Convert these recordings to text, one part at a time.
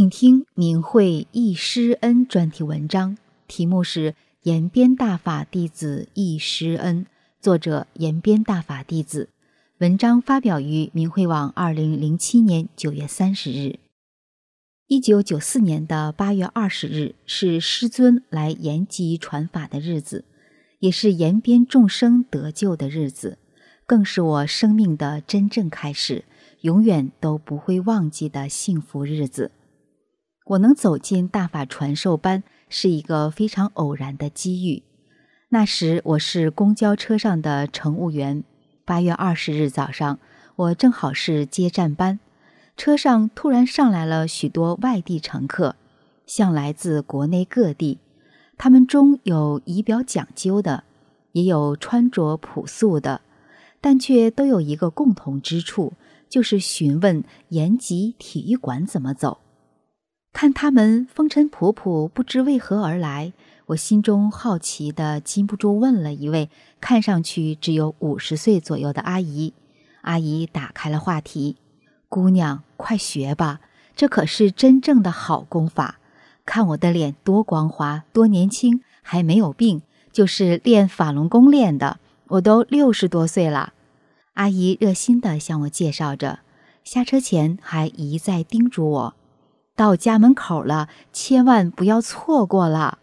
请听明慧忆师恩专题文章，题目是《延边大法弟子忆师恩》，作者延边大法弟子。文章发表于明慧网，二零零七年九月三十日。一九九四年的八月二十日是师尊来延吉传法的日子，也是延边众生得救的日子，更是我生命的真正开始，永远都不会忘记的幸福日子。我能走进大法传授班是一个非常偶然的机遇。那时我是公交车上的乘务员。八月二十日早上，我正好是接站班，车上突然上来了许多外地乘客，像来自国内各地。他们中有仪表讲究的，也有穿着朴素的，但却都有一个共同之处，就是询问延吉体育馆怎么走。看他们风尘仆仆，不知为何而来，我心中好奇的禁不住问了一位看上去只有五十岁左右的阿姨。阿姨打开了话题：“姑娘，快学吧，这可是真正的好功法。看我的脸多光滑，多年轻，还没有病，就是练法轮功练的。我都六十多岁了。”阿姨热心地向我介绍着，下车前还一再叮嘱我。到家门口了，千万不要错过了。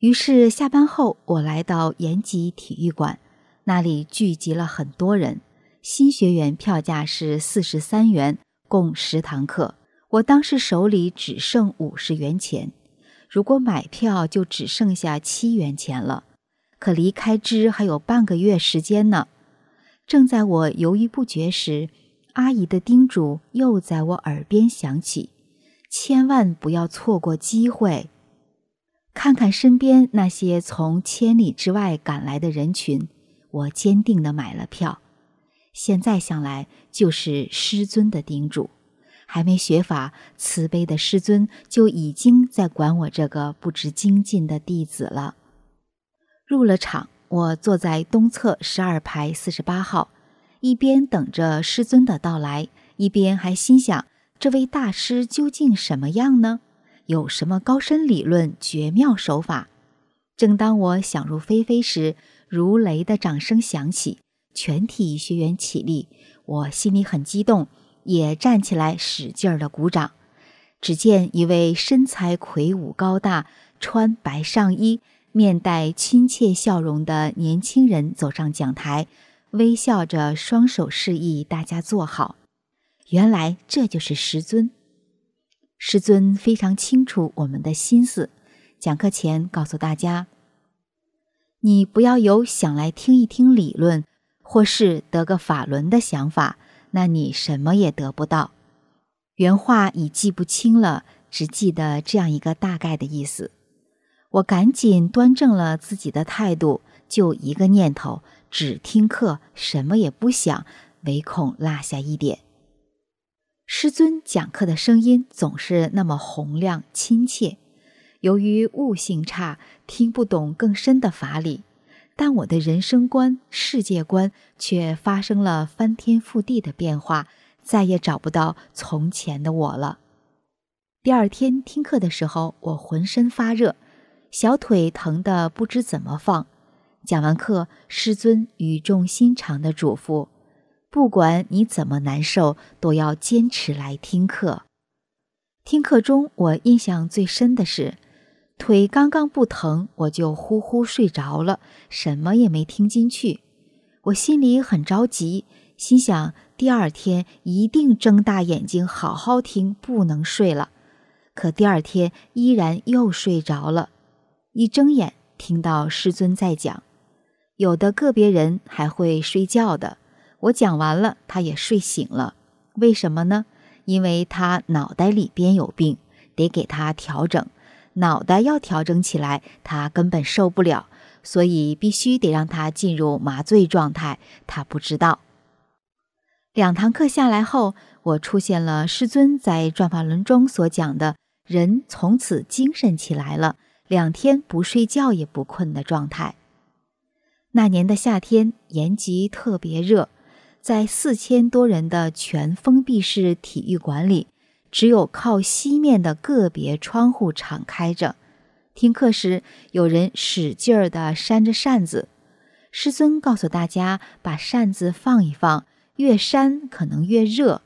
于是下班后，我来到延吉体育馆，那里聚集了很多人。新学员票价是四十三元，共十堂课。我当时手里只剩五十元钱，如果买票就只剩下七元钱了。可离开支还有半个月时间呢。正在我犹豫不决时，阿姨的叮嘱又在我耳边响起。千万不要错过机会！看看身边那些从千里之外赶来的人群，我坚定地买了票。现在想来，就是师尊的叮嘱。还没学法，慈悲的师尊就已经在管我这个不知精进的弟子了。入了场，我坐在东侧十二排四十八号，一边等着师尊的到来，一边还心想。这位大师究竟什么样呢？有什么高深理论、绝妙手法？正当我想入非非时，如雷的掌声响起，全体学员起立，我心里很激动，也站起来使劲儿的鼓掌。只见一位身材魁梧、高大、穿白上衣、面带亲切笑容的年轻人走上讲台，微笑着，双手示意大家坐好。原来这就是师尊。师尊非常清楚我们的心思，讲课前告诉大家：“你不要有想来听一听理论，或是得个法轮的想法，那你什么也得不到。”原话已记不清了，只记得这样一个大概的意思。我赶紧端正了自己的态度，就一个念头：只听课，什么也不想，唯恐落下一点。师尊讲课的声音总是那么洪亮亲切，由于悟性差，听不懂更深的法理，但我的人生观、世界观却发生了翻天覆地的变化，再也找不到从前的我了。第二天听课的时候，我浑身发热，小腿疼得不知怎么放。讲完课，师尊语重心长的嘱咐。不管你怎么难受，都要坚持来听课。听课中，我印象最深的是，腿刚刚不疼，我就呼呼睡着了，什么也没听进去。我心里很着急，心想第二天一定睁大眼睛好好听，不能睡了。可第二天依然又睡着了，一睁眼听到师尊在讲，有的个别人还会睡觉的。我讲完了，他也睡醒了。为什么呢？因为他脑袋里边有病，得给他调整。脑袋要调整起来，他根本受不了，所以必须得让他进入麻醉状态。他不知道。两堂课下来后，我出现了师尊在转法轮中所讲的人从此精神起来了，两天不睡觉也不困的状态。那年的夏天，延吉特别热。在四千多人的全封闭式体育馆里，只有靠西面的个别窗户敞开着。听课时，有人使劲儿地扇着扇子。师尊告诉大家，把扇子放一放，越扇可能越热。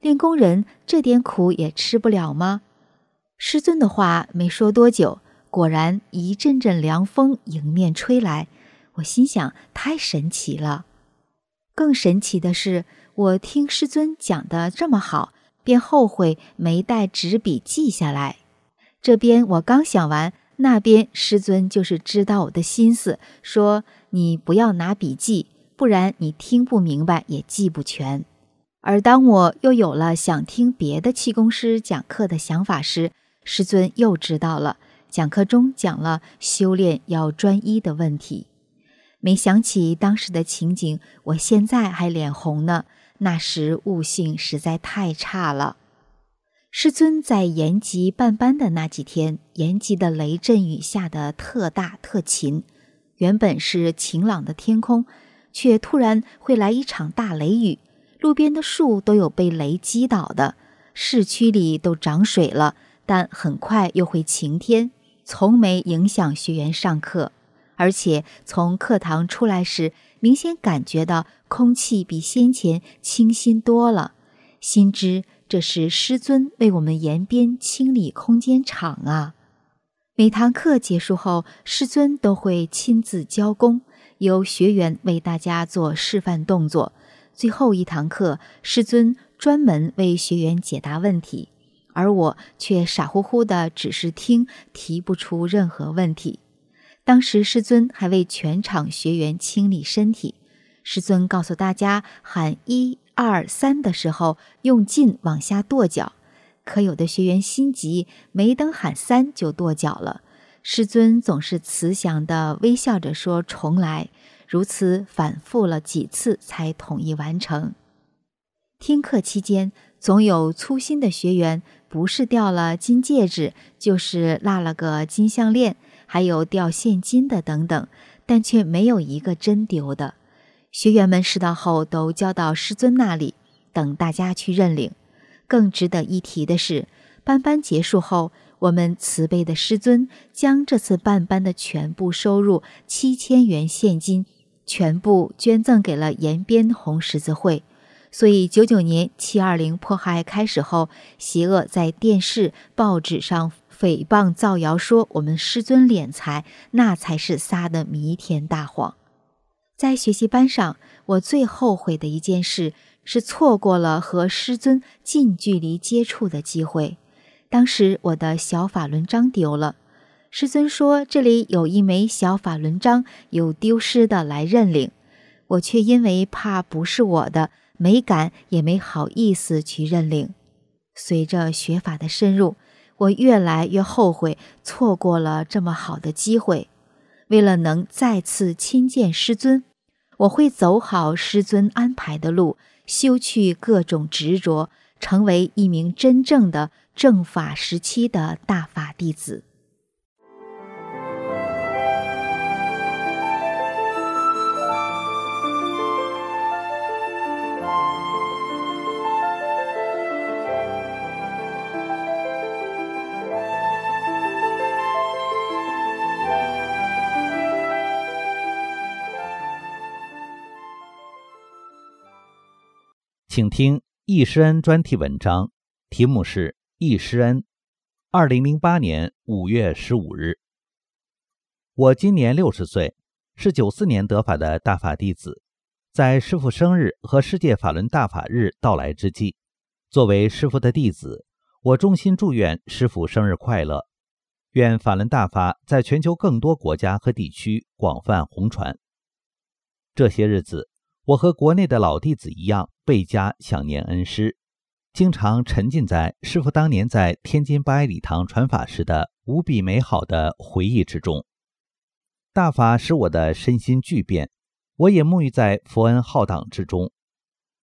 练功人这点苦也吃不了吗？师尊的话没说多久，果然一阵阵凉风迎面吹来。我心想，太神奇了。更神奇的是，我听师尊讲的这么好，便后悔没带纸笔记下来。这边我刚想完，那边师尊就是知道我的心思，说你不要拿笔记，不然你听不明白也记不全。而当我又有了想听别的气功师讲课的想法时，师尊又知道了，讲课中讲了修炼要专一的问题。没想起当时的情景，我现在还脸红呢。那时悟性实在太差了。师尊在延吉办班的那几天，延吉的雷阵雨下得特大特勤。原本是晴朗的天空，却突然会来一场大雷雨，路边的树都有被雷击倒的，市区里都涨水了。但很快又会晴天，从没影响学员上课。而且从课堂出来时，明显感觉到空气比先前清新多了，心知这是师尊为我们延边清理空间场啊。每堂课结束后，师尊都会亲自教功，由学员为大家做示范动作。最后一堂课，师尊专门为学员解答问题，而我却傻乎乎的只是听，提不出任何问题。当时师尊还为全场学员清理身体。师尊告诉大家，喊一二三的时候，用劲往下跺脚。可有的学员心急，没等喊三就跺脚了。师尊总是慈祥地微笑着说：“重来。”如此反复了几次，才统一完成。听课期间，总有粗心的学员，不是掉了金戒指，就是落了个金项链。还有掉现金的等等，但却没有一个真丢的。学员们拾到后都交到师尊那里，等大家去认领。更值得一提的是，班班结束后，我们慈悲的师尊将这次办班的全部收入七千元现金全部捐赠给了延边红十字会。所以，九九年七二零迫害开始后，邪恶在电视、报纸上。诽谤造谣说我们师尊敛财，那才是撒的弥天大谎。在学习班上，我最后悔的一件事是错过了和师尊近距离接触的机会。当时我的小法轮章丢了，师尊说这里有一枚小法轮章，有丢失的来认领。我却因为怕不是我的，没敢也没好意思去认领。随着学法的深入。我越来越后悔错过了这么好的机会。为了能再次亲见师尊，我会走好师尊安排的路，修去各种执着，成为一名真正的正法时期的大法弟子。请听易师恩专题文章，题目是《易师恩》。二零零八年五月十五日，我今年六十岁，是九四年得法的大法弟子。在师父生日和世界法轮大法日到来之际，作为师父的弟子，我衷心祝愿师父生日快乐，愿法轮大法在全球更多国家和地区广泛红传。这些日子。我和国内的老弟子一样，倍加想念恩师，经常沉浸在师傅当年在天津八一礼堂传法时的无比美好的回忆之中。大法使我的身心巨变，我也沐浴在佛恩浩荡之中。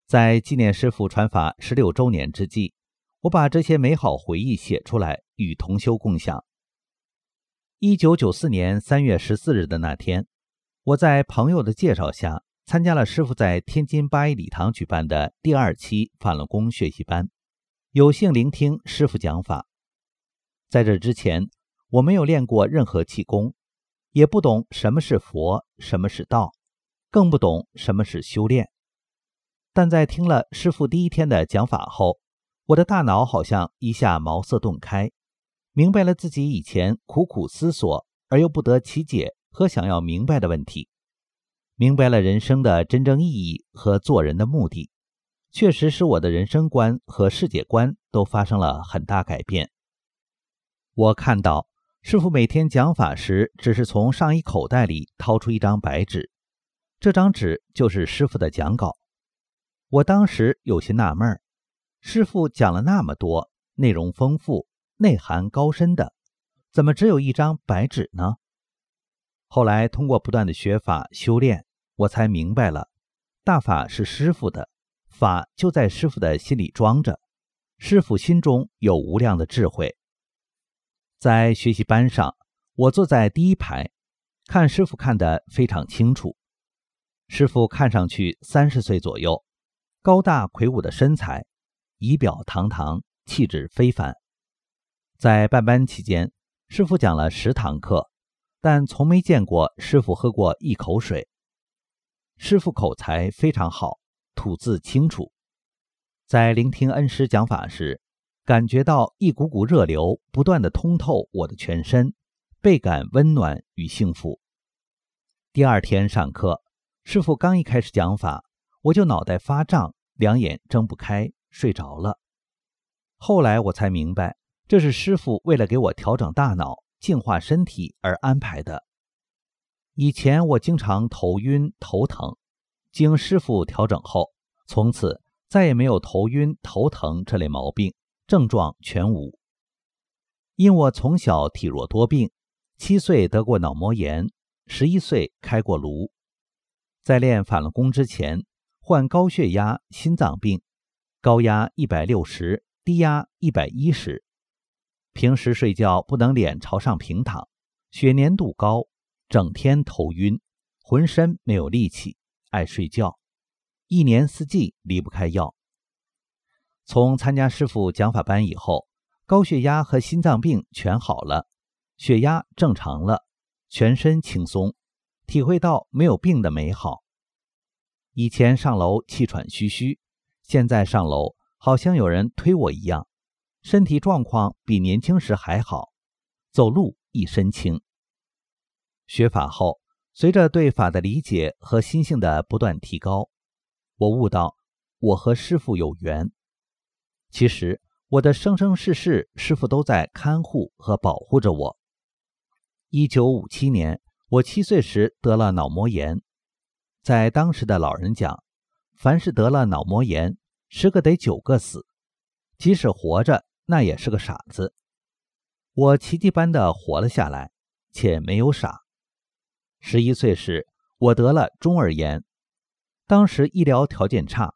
在纪念师傅传法十六周年之际，我把这些美好回忆写出来，与同修共享。一九九四年三月十四日的那天，我在朋友的介绍下，参加了师傅在天津八一礼堂举办的第二期法轮功学习班，有幸聆听师傅讲法。在这之前，我没有练过任何气功。也不懂什么是佛，什么是道，更不懂什么是修炼。但在听了师傅第一天的讲法后，我的大脑好像一下茅塞顿开，明白了自己以前苦苦思索而又不得其解和想要明白的问题，明白了人生的真正意义和做人的目的，确实使我的人生观和世界观都发生了很大改变。我看到。师傅每天讲法时，只是从上衣口袋里掏出一张白纸，这张纸就是师傅的讲稿。我当时有些纳闷儿，师傅讲了那么多，内容丰富、内涵高深的，怎么只有一张白纸呢？后来通过不断的学法修炼，我才明白了，大法是师傅的，法就在师傅的心里装着，师傅心中有无量的智慧。在学习班上，我坐在第一排，看师傅看得非常清楚。师傅看上去三十岁左右，高大魁梧的身材，仪表堂堂，气质非凡。在办班期间，师傅讲了十堂课，但从没见过师傅喝过一口水。师傅口才非常好，吐字清楚。在聆听恩师讲法时，感觉到一股股热流不断的通透我的全身，倍感温暖与幸福。第二天上课，师傅刚一开始讲法，我就脑袋发胀，两眼睁不开，睡着了。后来我才明白，这是师傅为了给我调整大脑、净化身体而安排的。以前我经常头晕头疼，经师傅调整后，从此再也没有头晕头疼这类毛病。症状全无。因我从小体弱多病，七岁得过脑膜炎，十一岁开过颅。在练法轮功之前，患高血压、心脏病，高压一百六十，低压一百一十。平时睡觉不能脸朝上平躺，血粘度高，整天头晕，浑身没有力气，爱睡觉，一年四季离不开药。从参加师傅讲法班以后，高血压和心脏病全好了，血压正常了，全身轻松，体会到没有病的美好。以前上楼气喘吁吁，现在上楼好像有人推我一样，身体状况比年轻时还好，走路一身轻。学法后，随着对法的理解和心性的不断提高，我悟到我和师傅有缘。其实我的生生世世，师傅都在看护和保护着我。一九五七年，我七岁时得了脑膜炎，在当时的老人讲，凡是得了脑膜炎，十个得九个死，即使活着，那也是个傻子。我奇迹般的活了下来，且没有傻。十一岁时，我得了中耳炎，当时医疗条件差，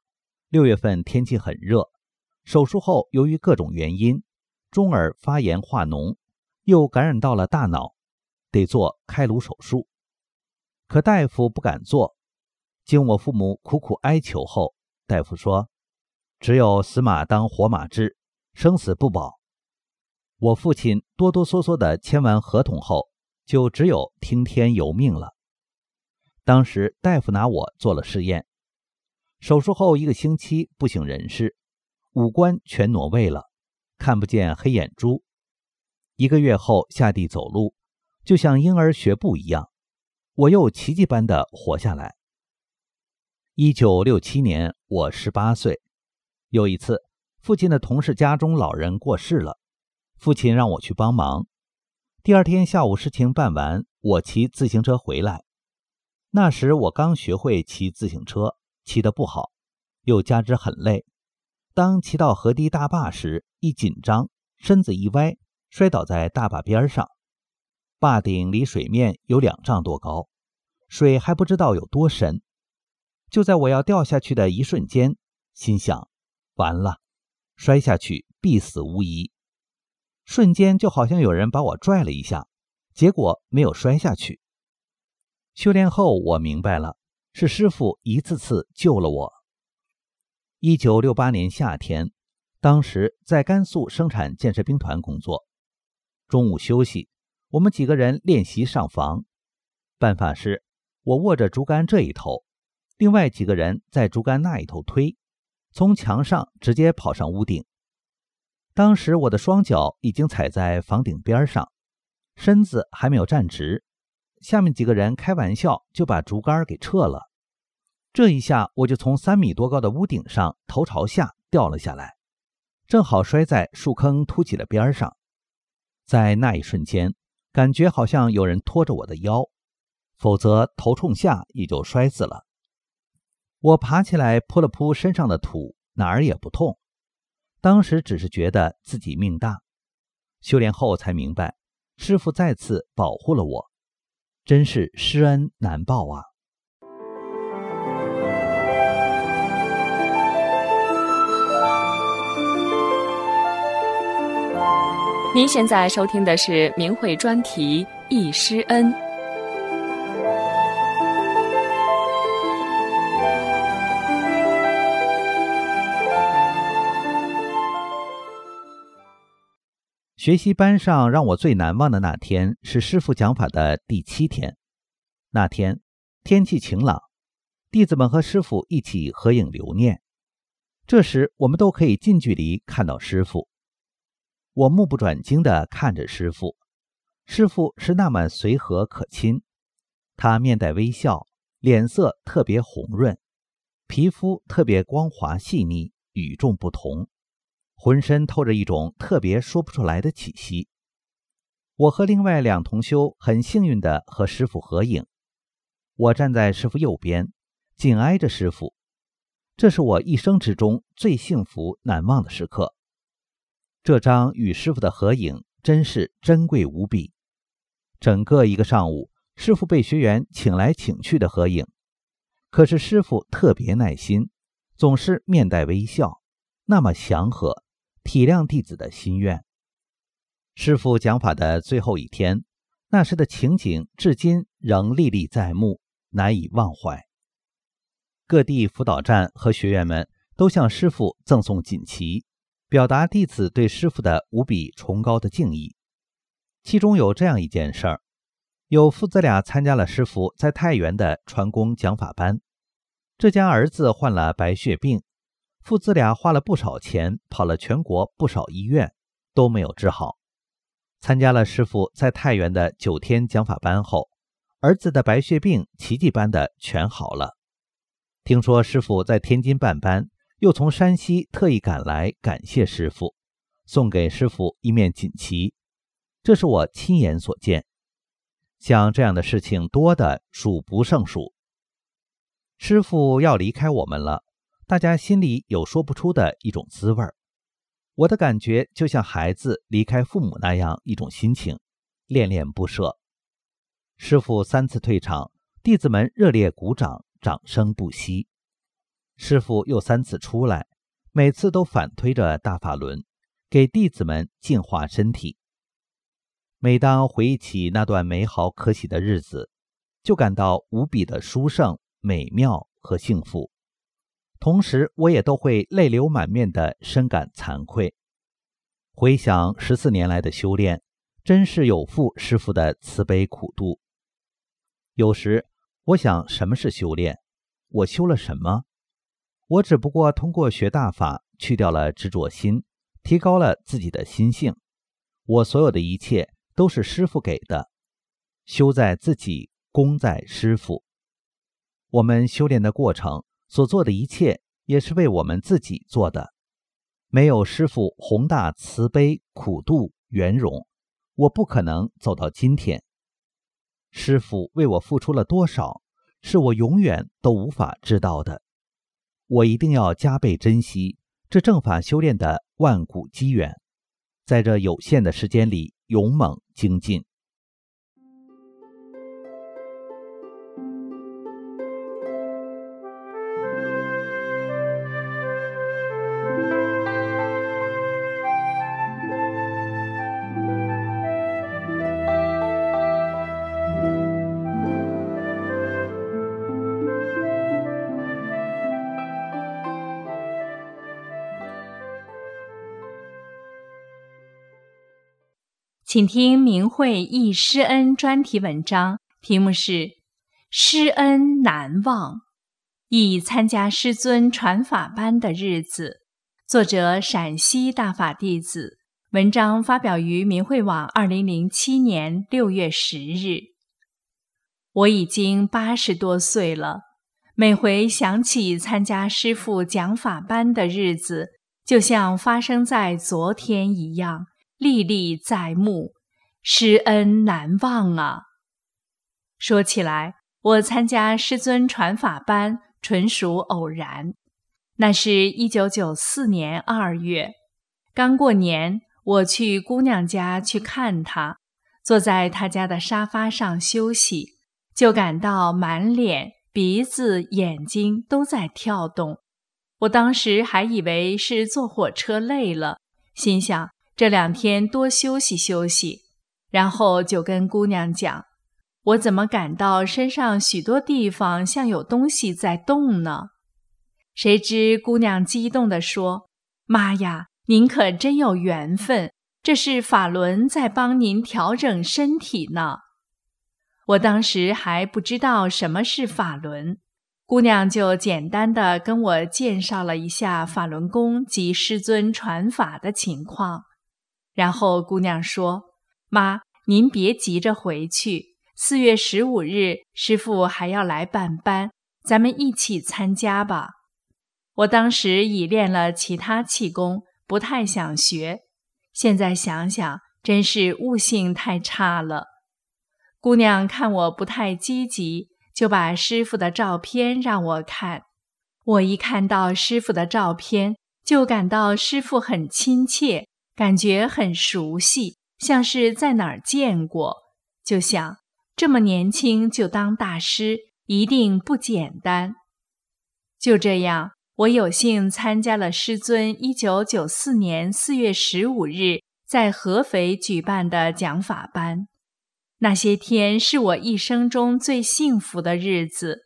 六月份天气很热。手术后，由于各种原因，中耳发炎化脓，又感染到了大脑，得做开颅手术。可大夫不敢做。经我父母苦苦哀求后，大夫说：“只有死马当活马治，生死不保。”我父亲哆哆嗦嗦的签完合同后，就只有听天由命了。当时大夫拿我做了试验，手术后一个星期不省人事。五官全挪位了，看不见黑眼珠。一个月后下地走路，就像婴儿学步一样。我又奇迹般的活下来。一九六七年，我十八岁。有一次，父亲的同事家中老人过世了，父亲让我去帮忙。第二天下午事情办完，我骑自行车回来。那时我刚学会骑自行车，骑得不好，又加之很累。当骑到河堤大坝时，一紧张，身子一歪，摔倒在大坝边上。坝顶离水面有两丈多高，水还不知道有多深。就在我要掉下去的一瞬间，心想：完了，摔下去必死无疑。瞬间就好像有人把我拽了一下，结果没有摔下去。修炼后，我明白了，是师傅一次次救了我。一九六八年夏天，当时在甘肃生产建设兵团工作。中午休息，我们几个人练习上房。办法是，我握着竹竿这一头，另外几个人在竹竿那一头推，从墙上直接跑上屋顶。当时我的双脚已经踩在房顶边上，身子还没有站直。下面几个人开玩笑，就把竹竿给撤了。这一下，我就从三米多高的屋顶上头朝下掉了下来，正好摔在树坑凸起的边上。在那一瞬间，感觉好像有人拖着我的腰，否则头冲下也就摔死了。我爬起来扑了扑身上的土，哪儿也不痛。当时只是觉得自己命大，修炼后才明白，师傅再次保护了我，真是施恩难报啊。您现在收听的是明慧专题《易师恩》。学习班上让我最难忘的那天是师傅讲法的第七天。那天天气晴朗，弟子们和师傅一起合影留念。这时我们都可以近距离看到师傅。我目不转睛地看着师傅，师傅是那么随和可亲，他面带微笑，脸色特别红润，皮肤特别光滑细腻，与众不同，浑身透着一种特别说不出来的气息。我和另外两同修很幸运地和师傅合影，我站在师傅右边，紧挨着师傅，这是我一生之中最幸福难忘的时刻。这张与师傅的合影真是珍贵无比。整个一个上午，师傅被学员请来请去的合影，可是师傅特别耐心，总是面带微笑，那么祥和，体谅弟子的心愿。师傅讲法的最后一天，那时的情景至今仍历历在目，难以忘怀。各地辅导站和学员们都向师傅赠送锦旗。表达弟子对师傅的无比崇高的敬意。其中有这样一件事儿：有父子俩参加了师傅在太原的传功讲法班，这家儿子患了白血病，父子俩花了不少钱，跑了全国不少医院，都没有治好。参加了师傅在太原的九天讲法班后，儿子的白血病奇迹般的全好了。听说师傅在天津办班。又从山西特意赶来感谢师傅，送给师傅一面锦旗，这是我亲眼所见。像这样的事情多的数不胜数。师傅要离开我们了，大家心里有说不出的一种滋味儿。我的感觉就像孩子离开父母那样一种心情，恋恋不舍。师傅三次退场，弟子们热烈鼓掌，掌声不息。师傅又三次出来，每次都反推着大法轮，给弟子们净化身体。每当回忆起那段美好可喜的日子，就感到无比的殊胜、美妙和幸福。同时，我也都会泪流满面的深感惭愧。回想十四年来的修炼，真是有负师傅的慈悲苦度。有时我想，什么是修炼？我修了什么？我只不过通过学大法，去掉了执着心，提高了自己的心性。我所有的一切都是师傅给的，修在自己，功在师傅。我们修炼的过程所做的一切，也是为我们自己做的。没有师傅宏大慈悲、苦度、圆融，我不可能走到今天。师傅为我付出了多少，是我永远都无法知道的。我一定要加倍珍惜这正法修炼的万古机缘，在这有限的时间里勇猛精进。请听明慧忆师恩专题文章，题目是《师恩难忘》，忆参加师尊传法班的日子。作者陕西大法弟子。文章发表于明慧网，二零零七年六月十日。我已经八十多岁了，每回想起参加师父讲法班的日子，就像发生在昨天一样。历历在目，师恩难忘啊！说起来，我参加师尊传法班纯属偶然。那是一九九四年二月，刚过年，我去姑娘家去看她，坐在她家的沙发上休息，就感到满脸、鼻子、眼睛都在跳动。我当时还以为是坐火车累了，心想。这两天多休息休息，然后就跟姑娘讲：“我怎么感到身上许多地方像有东西在动呢？”谁知姑娘激动地说：“妈呀，您可真有缘分！这是法轮在帮您调整身体呢。”我当时还不知道什么是法轮，姑娘就简单的跟我介绍了一下法轮功及师尊传法的情况。然后姑娘说：“妈，您别急着回去。四月十五日，师傅还要来办班，咱们一起参加吧。”我当时已练了其他气功，不太想学。现在想想，真是悟性太差了。姑娘看我不太积极，就把师傅的照片让我看。我一看到师傅的照片，就感到师傅很亲切。感觉很熟悉，像是在哪儿见过，就想这么年轻就当大师，一定不简单。就这样，我有幸参加了师尊一九九四年四月十五日在合肥举办的讲法班。那些天是我一生中最幸福的日子。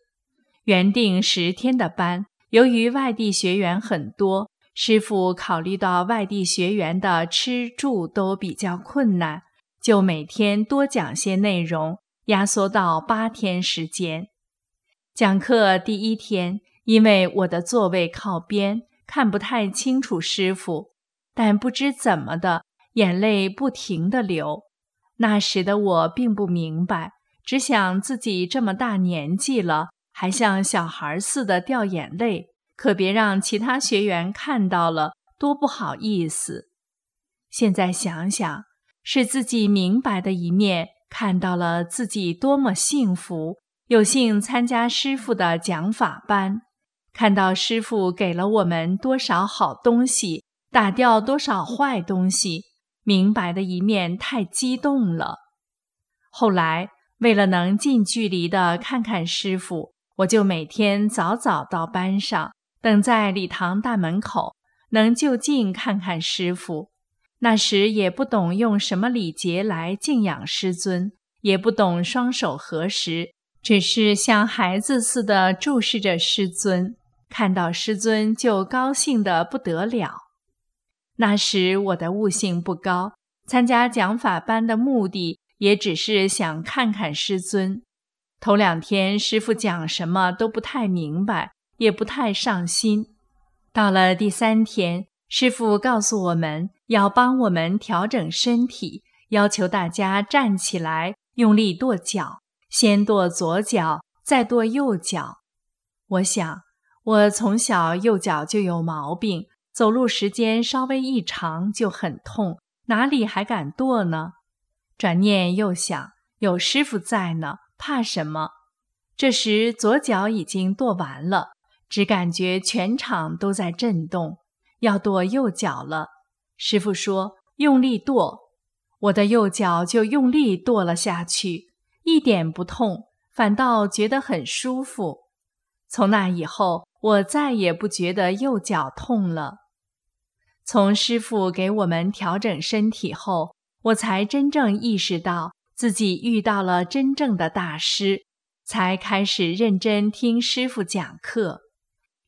原定十天的班，由于外地学员很多。师傅考虑到外地学员的吃住都比较困难，就每天多讲些内容，压缩到八天时间。讲课第一天，因为我的座位靠边，看不太清楚师傅，但不知怎么的，眼泪不停地流。那时的我并不明白，只想自己这么大年纪了，还像小孩似的掉眼泪。可别让其他学员看到了，多不好意思。现在想想，是自己明白的一面，看到了自己多么幸福，有幸参加师傅的讲法班，看到师傅给了我们多少好东西，打掉多少坏东西，明白的一面太激动了。后来，为了能近距离的看看师傅，我就每天早早到班上。等在礼堂大门口，能就近看看师傅。那时也不懂用什么礼节来敬仰师尊，也不懂双手合十，只是像孩子似的注视着师尊。看到师尊就高兴得不得了。那时我的悟性不高，参加讲法班的目的也只是想看看师尊。头两天师傅讲什么都不太明白。也不太上心。到了第三天，师傅告诉我们要帮我们调整身体，要求大家站起来，用力跺脚，先跺左脚，再跺右脚。我想，我从小右脚就有毛病，走路时间稍微一长就很痛，哪里还敢跺呢？转念又想，有师傅在呢，怕什么？这时左脚已经跺完了。只感觉全场都在震动，要跺右脚了。师傅说：“用力跺。”我的右脚就用力跺了下去，一点不痛，反倒觉得很舒服。从那以后，我再也不觉得右脚痛了。从师傅给我们调整身体后，我才真正意识到自己遇到了真正的大师，才开始认真听师傅讲课。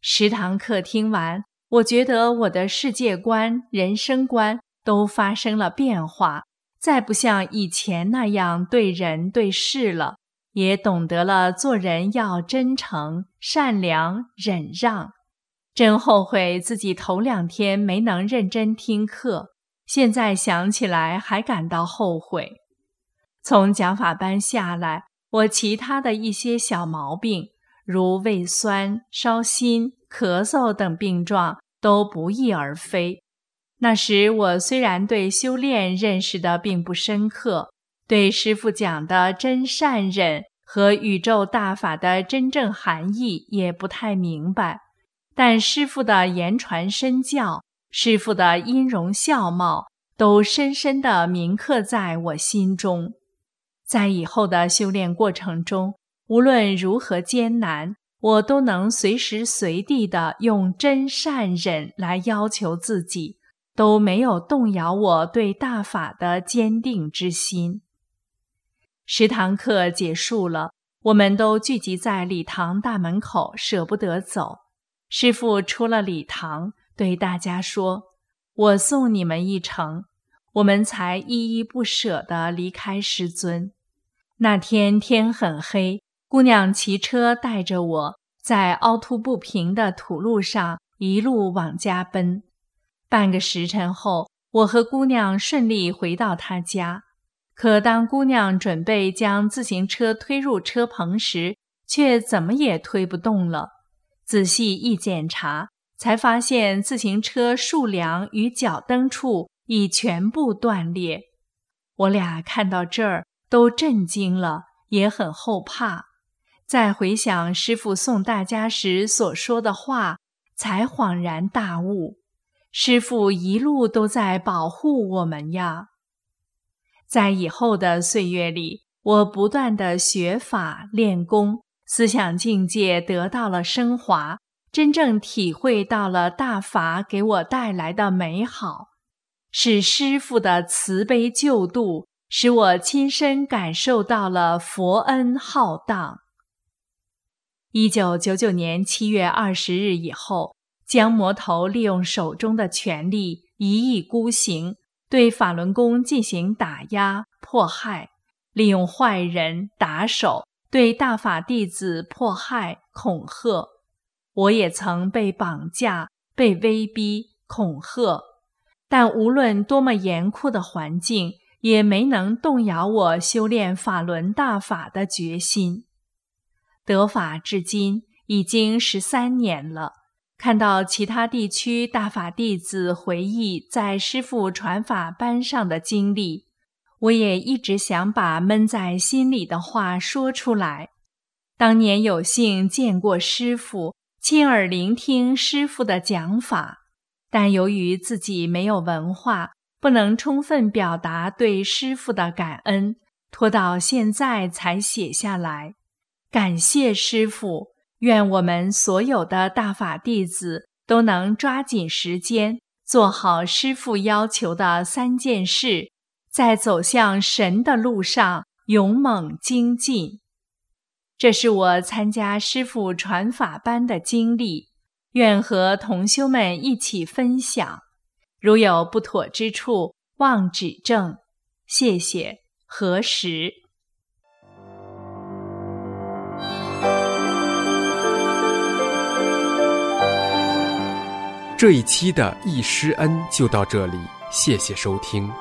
十堂课听完，我觉得我的世界观、人生观都发生了变化。再不像以前那样对人对事了，也懂得了做人要真诚、善良、忍让。真后悔自己头两天没能认真听课，现在想起来还感到后悔。从讲法班下来，我其他的一些小毛病，如胃酸、烧心、咳嗽等病状都不翼而飞。那时我虽然对修炼认识的并不深刻，对师傅讲的真善忍和宇宙大法的真正含义也不太明白，但师傅的言传身教，师傅的音容笑貌，都深深地铭刻在我心中。在以后的修炼过程中，无论如何艰难，我都能随时随地的用真善忍来要求自己。都没有动摇我对大法的坚定之心。十堂课结束了，我们都聚集在礼堂大门口，舍不得走。师父出了礼堂，对大家说：“我送你们一程。”我们才依依不舍地离开师尊。那天天很黑，姑娘骑车带着我在凹凸不平的土路上一路往家奔。半个时辰后，我和姑娘顺利回到她家。可当姑娘准备将自行车推入车棚时，却怎么也推不动了。仔细一检查，才发现自行车竖梁与脚蹬处已全部断裂。我俩看到这儿都震惊了，也很后怕。再回想师傅送大家时所说的话，才恍然大悟。师傅一路都在保护我们呀。在以后的岁月里，我不断的学法练功，思想境界得到了升华，真正体会到了大法给我带来的美好，是师傅的慈悲救度，使我亲身感受到了佛恩浩荡。一九九九年七月二十日以后。江魔头利用手中的权力，一意孤行，对法轮功进行打压迫害；利用坏人打手，对大法弟子迫害恐吓。我也曾被绑架、被威逼恐吓，但无论多么严酷的环境，也没能动摇我修炼法轮大法的决心。得法至今已经十三年了。看到其他地区大法弟子回忆在师父传法班上的经历，我也一直想把闷在心里的话说出来。当年有幸见过师父，亲耳聆听师父的讲法，但由于自己没有文化，不能充分表达对师父的感恩，拖到现在才写下来。感谢师父。愿我们所有的大法弟子都能抓紧时间做好师父要求的三件事，在走向神的路上勇猛精进。这是我参加师父传法班的经历，愿和同修们一起分享。如有不妥之处，望指正。谢谢。何时？这一期的易师恩就到这里，谢谢收听。